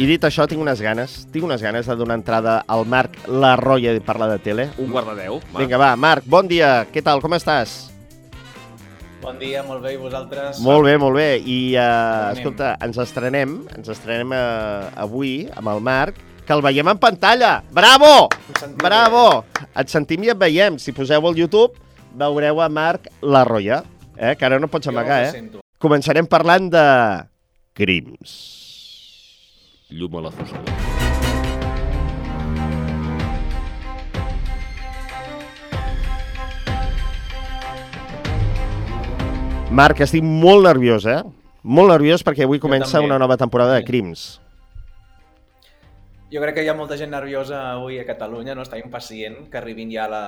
I dit això, tinc unes ganes, tinc unes ganes de donar entrada al Marc La Roya i parlar de tele. Un quart de deu. va. Vinga, va, Marc, bon dia, què tal, com estàs? Bon dia, molt bé, i vosaltres? Molt bé, molt bé. I, uh, escolta, ens estrenem, ens estrenem uh, avui amb el Marc, que el veiem en pantalla. Bravo! Bravo! Et sentim i et veiem. Si poseu al YouTube, veureu a Marc La Roya, eh? que ara no pots amagar, eh? sento. Començarem parlant de crims. Llum a la foscor. Marc, estic molt nerviós, eh? Molt nerviós perquè avui comença una nova temporada de crims. Jo crec que hi ha molta gent nerviosa avui a Catalunya, no? Està impacient que arribin ja la,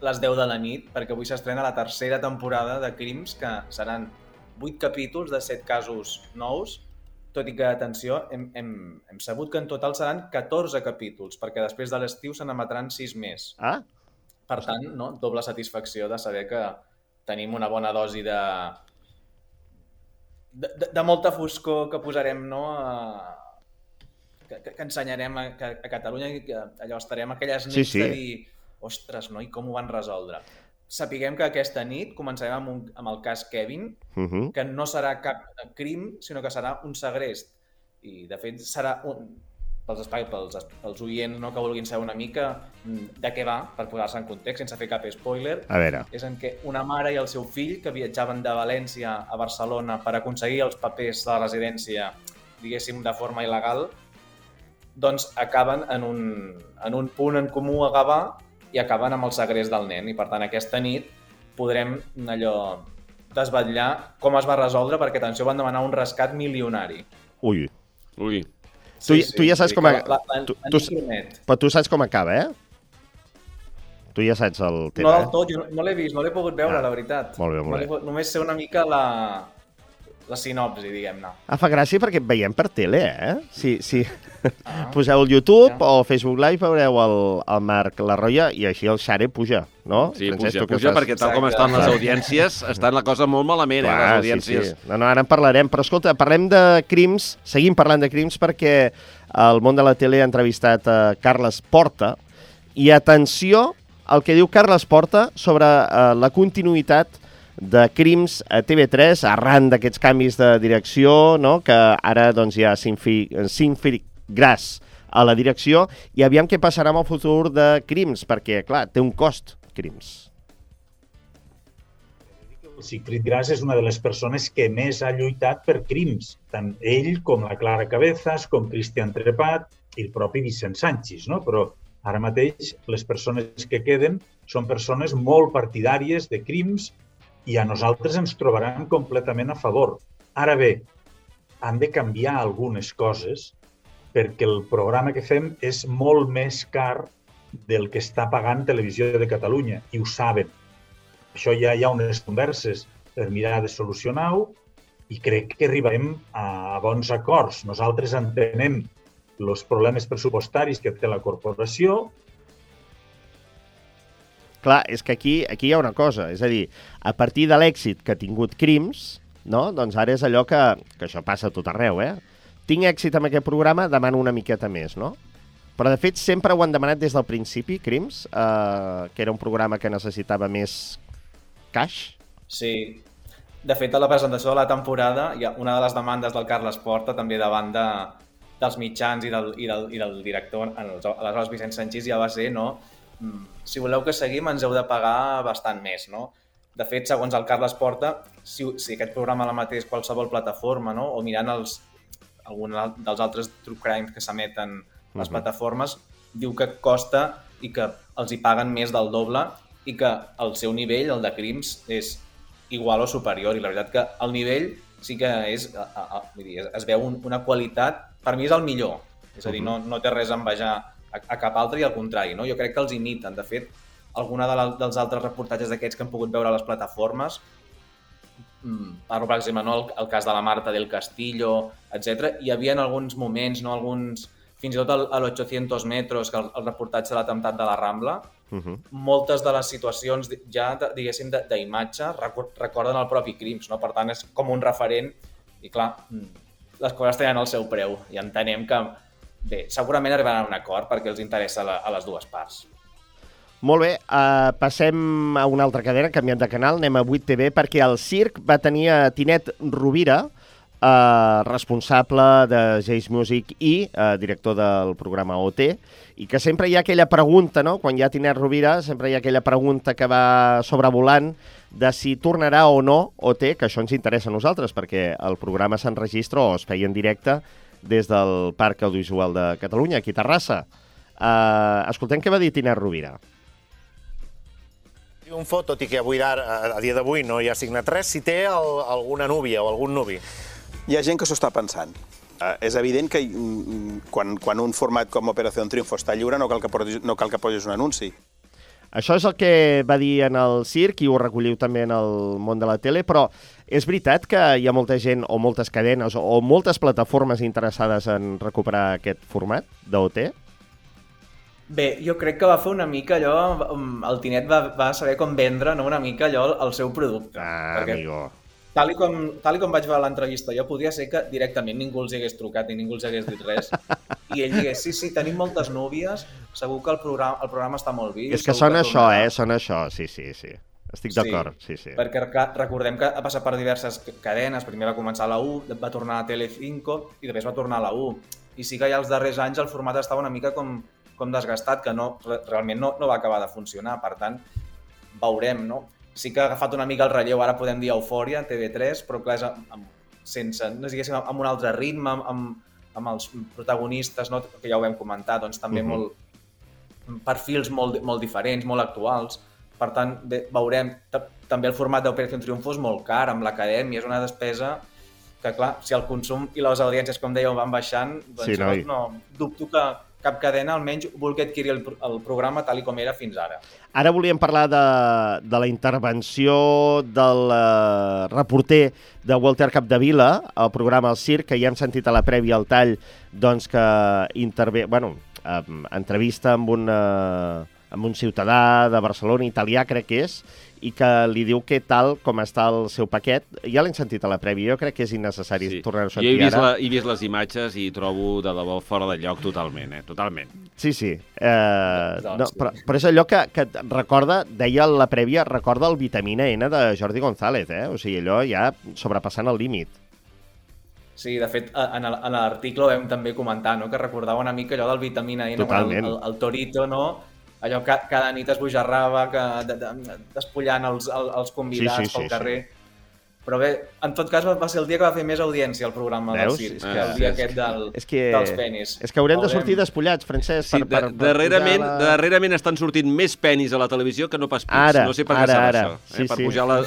les 10 de la nit, perquè avui s'estrena la tercera temporada de Crims, que seran 8 capítols de 7 casos nous, tot i que, atenció, hem, hem, hem sabut que en total seran 14 capítols, perquè després de l'estiu se n'emetran 6 més. Ah? Per tant, no? doble satisfacció de saber que tenim una bona dosi de, de, de, de molta foscor que posarem, no? A, que, que, que ensenyarem a, que, a Catalunya i que allò estarem aquelles nits Sí, sí. de dir ostres, no? I com ho van resoldre? Sapiguem que aquesta nit començarem amb, un, amb el cas Kevin, Uh -huh. que no serà cap crim, sinó que serà un segrest. I, de fet, serà un, pels, espai, pels, pels oients no, que vulguin saber una mica mm, de què va, per posar-se en context, sense fer cap spoiler, A veure, és en què una mare i el seu fill, que viatjaven de València a Barcelona per aconseguir els papers de la residència, diguéssim, de forma il·legal, doncs acaben en un, en un punt en comú a Gavà i acaben amb el segrest del nen. I per tant, aquesta nit podrem allò desvetllar com es va resoldre, perquè atenció, van demanar un rescat milionari. ui. Ui. Tu- tu ja saps com a- La, la, tu- la, tu-. Però tu saps com acaba, eh? Tu ja saps el No tema, del tot, jo no, no l'he vist, no l'he pogut veure, Ah, la veritat. molt bé, molt no bé. pogut- Només sé una mica la, la sinopsi, diguem-ne. Ah, fa gràcia perquè et veiem per tele, eh? Si, si Ah. poseu el YouTube Ja. o Facebook Live veureu el, el Marc La Roya i així el Xare puja, no? Sí, Francesc, puja, puja estàs- perquè tal com Exacte. estan les audiències, està la cosa molt malament, eh, les Clar, audiències. Sí, sí. No, no, ara en parlarem, però escolta, parlem de crims, seguim parlant de crims perquè el món de la tele ha entrevistat a Carles Porta i atenció al que diu Carles Porta sobre eh, la continuïtat de crims a TV3 arran d'aquests canvis de direcció, no? que ara doncs, hi ha Sinfri Gras a la direcció i aviam què passarà amb el futur de crims, perquè, clar, té un cost, crims. Sigfrid Gras és una de les persones que més ha lluitat per crims, tant ell com la Clara Cabezas, com Cristian Trepat i el propi Vicent Sánchez, no? Però ara mateix les persones que queden són persones molt partidàries de crims i a nosaltres ens trobaran completament a favor. Ara bé, han de canviar algunes coses perquè el programa que fem és molt més car del que està pagant Televisió de Catalunya i ho saben. Això ja hi ha unes converses per mirar de solucionar-ho i crec que arribarem a bons acords. Nosaltres entenem els problemes pressupostaris que té la corporació. Clar, és que aquí, aquí hi ha una cosa, és a dir, a partir de l'èxit que ha tingut Crims, no? doncs ara és allò que, que això passa a tot arreu, eh? Tinc èxit amb aquest programa, demano una miqueta més, no? Però, de fet, sempre ho han demanat des del principi, Crims, eh, que era un programa que necessitava més cash. Sí. De fet, a la presentació de la temporada, hi ha una de les demandes del Carles Porta, també davant de, dels mitjans i del, i del, i del director, aleshores Vicent Sanchís, ja va ser, no? Mm, Si voleu que seguim, ens heu de pagar bastant més, no? De fet, segons el Carles Porta, si, si aquest programa l'emetés qualsevol plataforma, no? o mirant els, algun dels altres true crimes que s'emeten les Mhm. plataformes, diu que costa i que els hi paguen més del doble i que el seu nivell, el de crims, és igual o superior. I la veritat que el nivell sí que és, a, a, a, vull dir, es, es veu un, una qualitat, per mi és el millor. És a dir, no, no té res a envejar a, a cap altre i al contrari. No? Jo crec que els imiten. De fet, alguna de la, dels altres reportatges d'aquests que hem pogut veure a les plataformes, mm, parlo, per exemple, no, el, el cas de la Marta del Castillo, etc. Hi havia alguns moments, no, alguns, fins i tot al, a l'800 metres, que el, el reportatge de l'atemptat de la Rambla, Uh -huh. moltes de les situacions ja, diguéssim, d'imatge recor- recorden el propi Crims, no? Per tant, és com un referent i, clar, mm, les coses tenen el seu preu i entenem que, bé, segurament arribaran a un acord perquè els interessa la, a les dues parts. Molt bé, uh, passem a una altra cadena, canviant de canal, anem a 8TV, perquè el circ va tenir a Tinet Rovira, uh, responsable de Jace Music i uh, director del programa OT, i que sempre hi ha aquella pregunta, no? quan hi ha Tinet Rovira, sempre hi ha aquella pregunta que va sobrevolant de si tornarà o no OT, que això ens interessa a nosaltres, perquè el programa s'enregistra o es feia en directe des del Parc Audiovisual de Catalunya, aquí a Terrassa. Uh, escoltem què va dir Tinet Rovira. triomfo, tot i que avui a, a dia d'avui no hi ha signat res, si té el, alguna núvia o algun nuvi. Hi ha gent que s'ho està pensant. Uh, és evident que mm, quan, quan un format com Operació Triunfo està lliure no cal, que, posis- no cal que posis un anunci. Això és el que va dir en el circ i ho recolliu també en el món de la tele, però és veritat que hi ha molta gent o moltes cadenes o, moltes plataformes interessades en recuperar aquest format d'OT? Bé, jo crec que va fer una mica allò, um, el Tinet va, va saber com vendre no, una mica allò el, seu producte. Ah, amigo. Tal i, com, tal i com vaig veure l'entrevista, jo podria ser que directament ningú els hagués trucat i ningú els hagués dit res. I ell digués, sí, sí, tenim moltes núvies, segur que el programa, el programa està molt vist. És que sona això, tornarà." eh? Sona això, sí, sí, sí. Estic d'acord, sí, sí. Perquè clar, recordem que ha passat per diverses cadenes, primer va començar a la U, va tornar a Telecinco i després va tornar a la U. I sí que ja els darrers anys el format estava una mica com, com desgastat, que no, re- realment no, no va acabar de funcionar. Per tant, veurem, no? Sí que ha agafat una mica el relleu, ara podem dir Eufòria, TV3, però clar, és amb, amb, sense, no sé, diguéssim, amb un altre ritme, amb, amb, els protagonistes, no? que ja ho vam comentar, doncs també Mhm. molt, perfils molt, molt diferents, molt actuals. Per tant, bé, veurem. Ta- També el format d'Operació Triunfo és molt car, amb l'acadèmia, és una despesa que, clar, si el consum i les audiències, com dèieu, van baixant, doncs Sí, noi. no, dubto que cap cadena almenys vulgui adquirir el, el programa tal i com era fins ara. Ara volíem parlar de, de la intervenció del eh, reporter de Walter Capdevila al programa El Circ, que ja hem sentit a la prèvia al tall doncs, que intervé, bueno, eh, entrevista amb un, eh, amb un ciutadà de Barcelona, italià crec que és, i que li diu què tal com està el seu paquet. Ja l'hem sentit a la prèvia, jo crec que és innecessari sí. tornar-ho a Jo sentir he vist, ara. la, he vist les imatges i trobo de debò fora de lloc totalment, eh? Totalment. Sí, sí. Eh, Doncs no, però, però és allò que, que recorda, deia a la prèvia, recorda el vitamina N de Jordi González, eh? O sigui, allò ja sobrepassant el límit. Sí, de fet, a- en l'article ho vam també comentar, no? que recordava una mica allò del vitamina N, Totalment. el, el, el Torito, no? Allò que cada nit es bojarrava, que, de, de, despullant els, el- els convidats Sí, sí, sí, pel sí. carrer. Però bé, en tot cas va, va ser el dia que va fer més audiència el programa Veus? del Circ, Ah, que el sí, dia és aquest del, És que, dels penis. és que haurem de Veurem. sortir despullats, Francesc, Sí, per, per, de, per darrerament, la... darrerament estan sortint més penis a la televisió que no pas pits. Ara, no sé per què ara, serà ara. això. Eh? Sí, per sí. pujar la,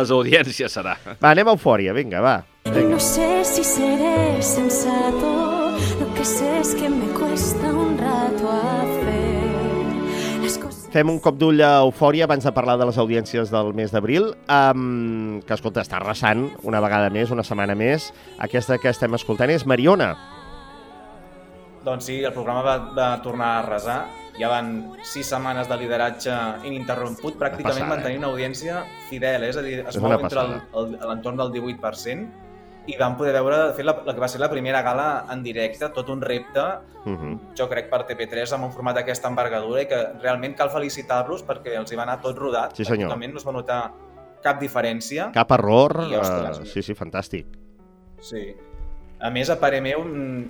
les audiències serà. Va, anem a Eufòria, vinga, va. No sé si seré sensato, lo que sé es que me cuesta un Fem un cop d'ull a Eufòria abans de parlar de les audiències del mes d'abril, um, que, escolta, està arrasant una vegada més, una setmana més. Aquesta que estem escoltant és Mariona. Doncs sí, el programa va, va tornar a arrasar. Ja van sis setmanes de lideratge ininterromput, pràcticament passada, mantenint una audiència fidel, eh? és a dir, es mou entre l'entorn del 18%, i vam poder veure, de fet, la, la que va ser la primera gala en directe, tot un repte, Uh -huh. jo crec, per TV3, amb un format d'aquesta envergadura, i que realment cal felicitar-los perquè els hi va anar tot rodat. Sí, senyor. Pràcticament no es va notar cap diferència. Cap error, I, ostres, uh, sí, sí, fantàstic. Sí. A més, a parer meu, mm,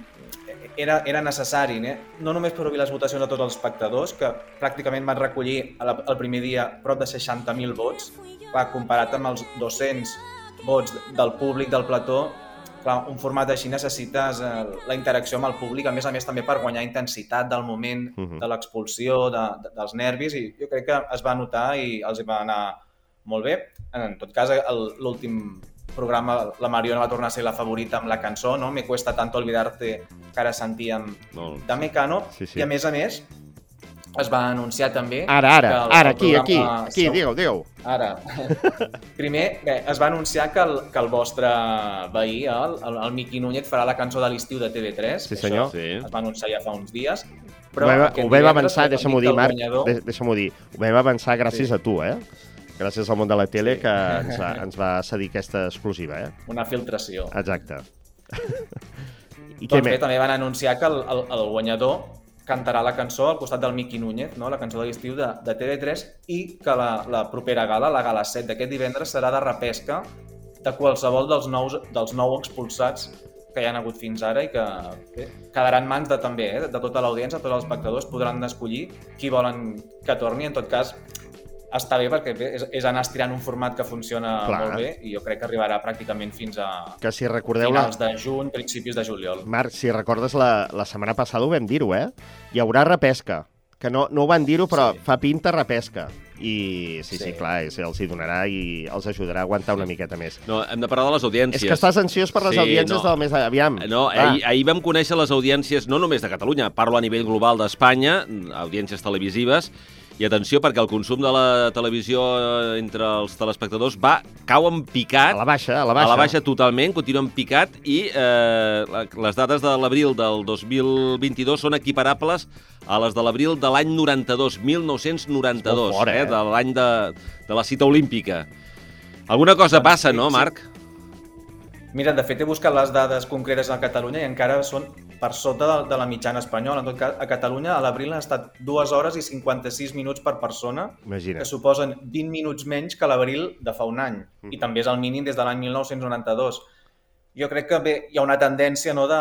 era, era necessari, eh? no només per obrir les votacions de tots els espectadors, que pràcticament van recollir a la, el primer dia prop de 60.000 vots, clar, comparat amb els 200 vots del públic del plató, clar, un format així necessites eh, la interacció amb el públic, a més a més també per guanyar intensitat del moment, Mhm. de l'expulsió, de, de, dels nervis, i jo crec que es va notar i els va anar molt bé. En tot cas, l'últim programa, la Mariona va tornar a ser la favorita amb la cançó, no? Me cuesta tanto olvidarte, que ara sentíem Molt. de Mecano, Sí, sí. i a més a més es va anunciar també... Ara, ara, que el- ara, el aquí, aquí, programa aquí, seu- digueu, digueu. Ara. Primer, bé, es va anunciar que el, que el vostre veí, el, el, el Miqui Núñez, farà la cançó de l'estiu de TV3. Sí, senyor. Sí. Es va anunciar ja fa uns dies. Ho vam, ho vam avançar, deixa-m'ho dir Marc, guanyador- de- deixa-m'ho dir. Ho vam avançar gràcies Sí. a tu, eh? Gràcies al món de la tele que ens va, ens va cedir aquesta exclusiva, eh? Una filtració. Exacte. I què Doncs bé, més? també van anunciar que el, el, el guanyador cantarà la cançó al costat del Miqui Núñez, no? la cançó de l'estiu de, de TV3, i que la, la propera gala, la gala 7 d'aquest divendres, serà de repesca de qualsevol dels, nous, dels nou expulsats que hi han hagut fins ara i que bé, quedaran en mans de, també, eh, de tota l'audiència, tots els espectadors podran escollir qui volen que torni. En tot cas, està bé perquè bé, és, és anar estirant un format que funciona Clar. molt bé i jo crec que arribarà pràcticament fins a Que si recordeu la... finals de juny, principis de juliol. Marc, si recordes, la, la setmana passada ho vam dir-ho, eh? Hi haurà repesca. Que no, no ho van dir-ho, però Sí. fa pinta repesca. I sí, sí, sí clar, és, els hi donarà i els ajudarà a aguantar una miqueta més. No, hem de parlar de les audiències. És que estàs ansiós per les Sí, audiències no. del mes... Aviam. No, va. ahir, ahir vam conèixer les audiències no només de Catalunya, parlo a nivell global d'Espanya, audiències televisives, i atenció perquè el consum de la televisió eh, entre els telespectadors va cau en picat, A la baixa, a la baixa. a la baixa totalment, continua en picat, i eh, les dades de l'abril del 2022 són equiparables a les de l'abril de l'any 92, 1992, Molt fort, eh? de l'any de, de la cita olímpica. Alguna cosa passa, no. Marc? Mira, de fet he buscat les dades concretes a Catalunya i encara són per sota de, de la mitjana espanyola. En tot cas, a Catalunya a l'abril han estat 2 hores i 56 minuts per persona, Imagina't. que suposen 20 minuts menys que l'abril de fa un any. I també és el mínim des de l'any 1992. Jo crec que bé, hi ha una tendència no, de,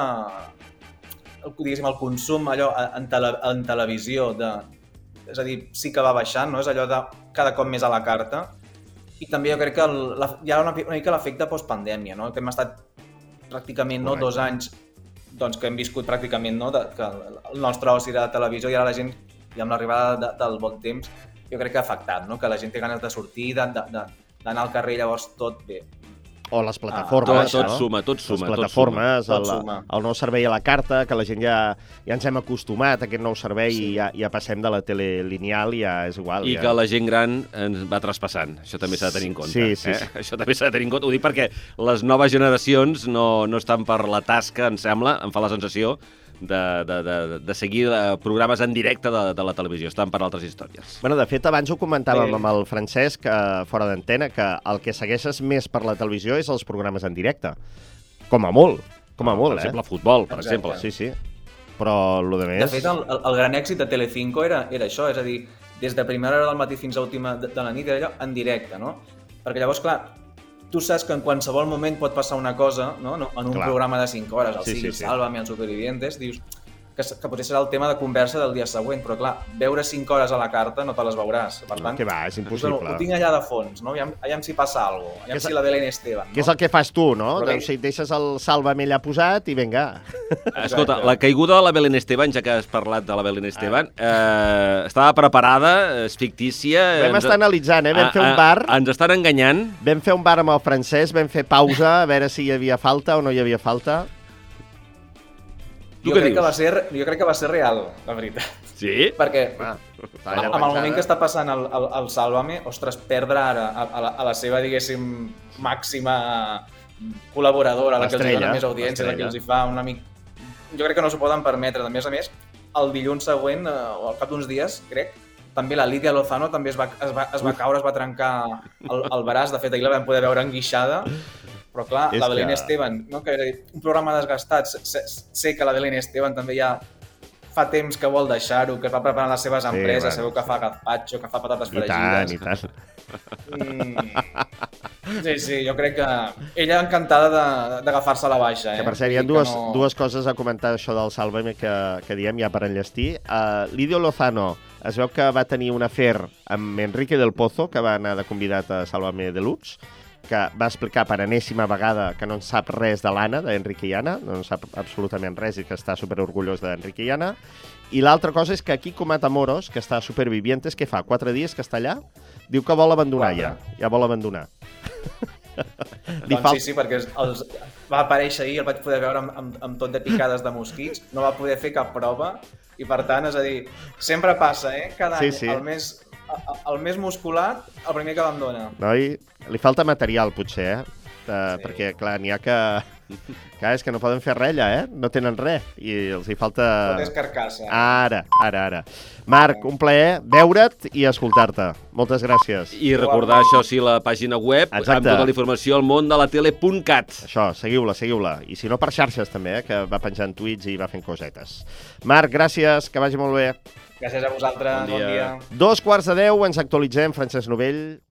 el, diguéssim, el consum allò en, tele, en televisió, de, és a dir, sí que va baixant, no? és allò de cada cop més a la carta, i també jo crec que el, la, hi ha una, una mica l'efecte postpandèmia, no? que hem estat pràcticament no, Correcte. dos anys doncs, que hem viscut pràcticament no? de, que el nostre oci la televisió i ara la gent, i amb l'arribada de, del bon temps, jo crec que ha afectat, no? que la gent té ganes de sortir, de- de- de- d'anar al carrer, llavors tot bé. O les Tot, plataformes, tot no? suma, tot les suma, tot suma. plataformes, Tot el, suma. el nou servei a la carta, que la gent ja, ja ens hem acostumat a aquest nou servei sí. i ja, ja passem de la tele lineal i ja és igual. I ja. que la gent gran ens va traspassant. Això també s'ha de tenir en compte. Sí, sí, eh? sí. Això també s'ha de tenir en compte. Ho dic perquè les noves generacions no, no estan per la tasca, em sembla, em fa la sensació, de, de, de, de seguir eh, programes en directe de, de la televisió. Estan per altres històries. Bueno, de fet, abans ho comentàvem Bé. amb el Francesc, eh, fora d'antena, que el que segueixes més per la televisió és els programes en directe. Com a molt, com a molt, per eh? exemple, futbol, per Exacte. exemple. Sí, sí. Però el de més... De fet, el, el, el gran èxit de Telecinco era, era això, és a dir, des de primera hora del matí fins a última de, de la nit era allò en directe, no? Perquè llavors, clar, tu saps que en qualsevol moment pot passar una cosa, no? no en un Clar. programa de 5 hores, el Sí, sí, sí, sí. Sálvame, el Supervivientes, dius que, que potser serà el tema de conversa del dia següent, però clar, veure 5 hores a la carta no te les veuràs. Per tant, Que va, és impossible. Bueno, ho tinc allà de fons, no? Aviam, aviam si passa alguna cosa, aviam és- si la Belén Esteban, Que és no? el que fas tu, no? Però Doncs si deixes el Sálvame allà posat i vinga. Escolta, la caiguda de la Belén Esteban, ja que has parlat de la Belén Esteban, eh, estava preparada, és fictícia... Vam ens- estar analitzant, eh? Vam Ah, fer un ah, bar, Ens estan enganyant. vam fer un bar amb el francès, vam fer pausa a veure si hi havia falta o no hi havia falta. Tu Jo què crec, que dius? va ser, jo crec que va ser real, la veritat. Sí? Perquè Va, amb, amb el moment que està passant el, el, el Sálvame, ostres, perdre ara a, a, la, a la seva, diguéssim, màxima col·laboradora, la que els dona més audiència, la que els hi fa una mica... Jo crec que no s'ho poden permetre. A més a més, el dilluns següent, eh, o al cap d'uns dies, crec, també la Lídia Lozano també es va, es va, es va caure, es va trencar el, el braç. De fet, ahir la vam poder veure enguixada. Però clar, És la Belén que- Esteban, no? que un programa desgastat, sé, sé que la Belén Esteban també ja fa temps que vol deixar-ho, que va preparant les seves Sí, empreses, bueno. segur que fa gazpacho, que fa patates I tant, i fregides. tant. Mm. Sí, sí, jo crec que ella encantada de- d'agafar-se la baixa. Eh? Que per cert, hi ha dues, que dues coses a comentar això del Sálvame que, que diem ja per enllestir. Uh, Lidio Lozano es veu que va tenir un afer amb Enrique del Pozo, que va anar de convidat a Sálvame Deluxe, que va explicar per enèsima vegada que no en sap res de l'Anna, d'Enrique i Anna, no en sap absolutament res i que està superorgullós d'Enrique i Anna. I l'altra cosa és que aquí Comata Moros, que està a Supervivientes, que fa quatre dies que està allà, diu que vol abandonar ja. Quatre. Ja vol abandonar. Li Doncs fal- sí, sí, perquè els, va aparèixer ahir, el vaig poder veure amb, amb, amb tot de picades de mosquits, no va poder fer cap prova, i per tant, és a dir, sempre passa, eh? Cada Sí, any, sí. el més, el, més musculat, el primer que abandona. Noi, li falta material, potser, eh? Uh, Sí. Perquè, clar, n'hi ha que... Clar, és que no poden fer res allà, eh? No tenen res. I els hi falta... Tot és carcassa. Ara, ara, ara. Marc, un plaer veure't i escoltar-te. Moltes gràcies. I recordar això sí, la pàgina web Exacte. amb tota la informació al món de la tele.cat. Això, seguiu-la, seguiu-la. I si no, per xarxes també, eh? que va penjant tuits i va fent cosetes. Marc, gràcies, que vagi molt bé. Gràcies a vosaltres. Bon Bon dia. dia. Dos quarts de deu, ens actualitzem, Francesc Novell.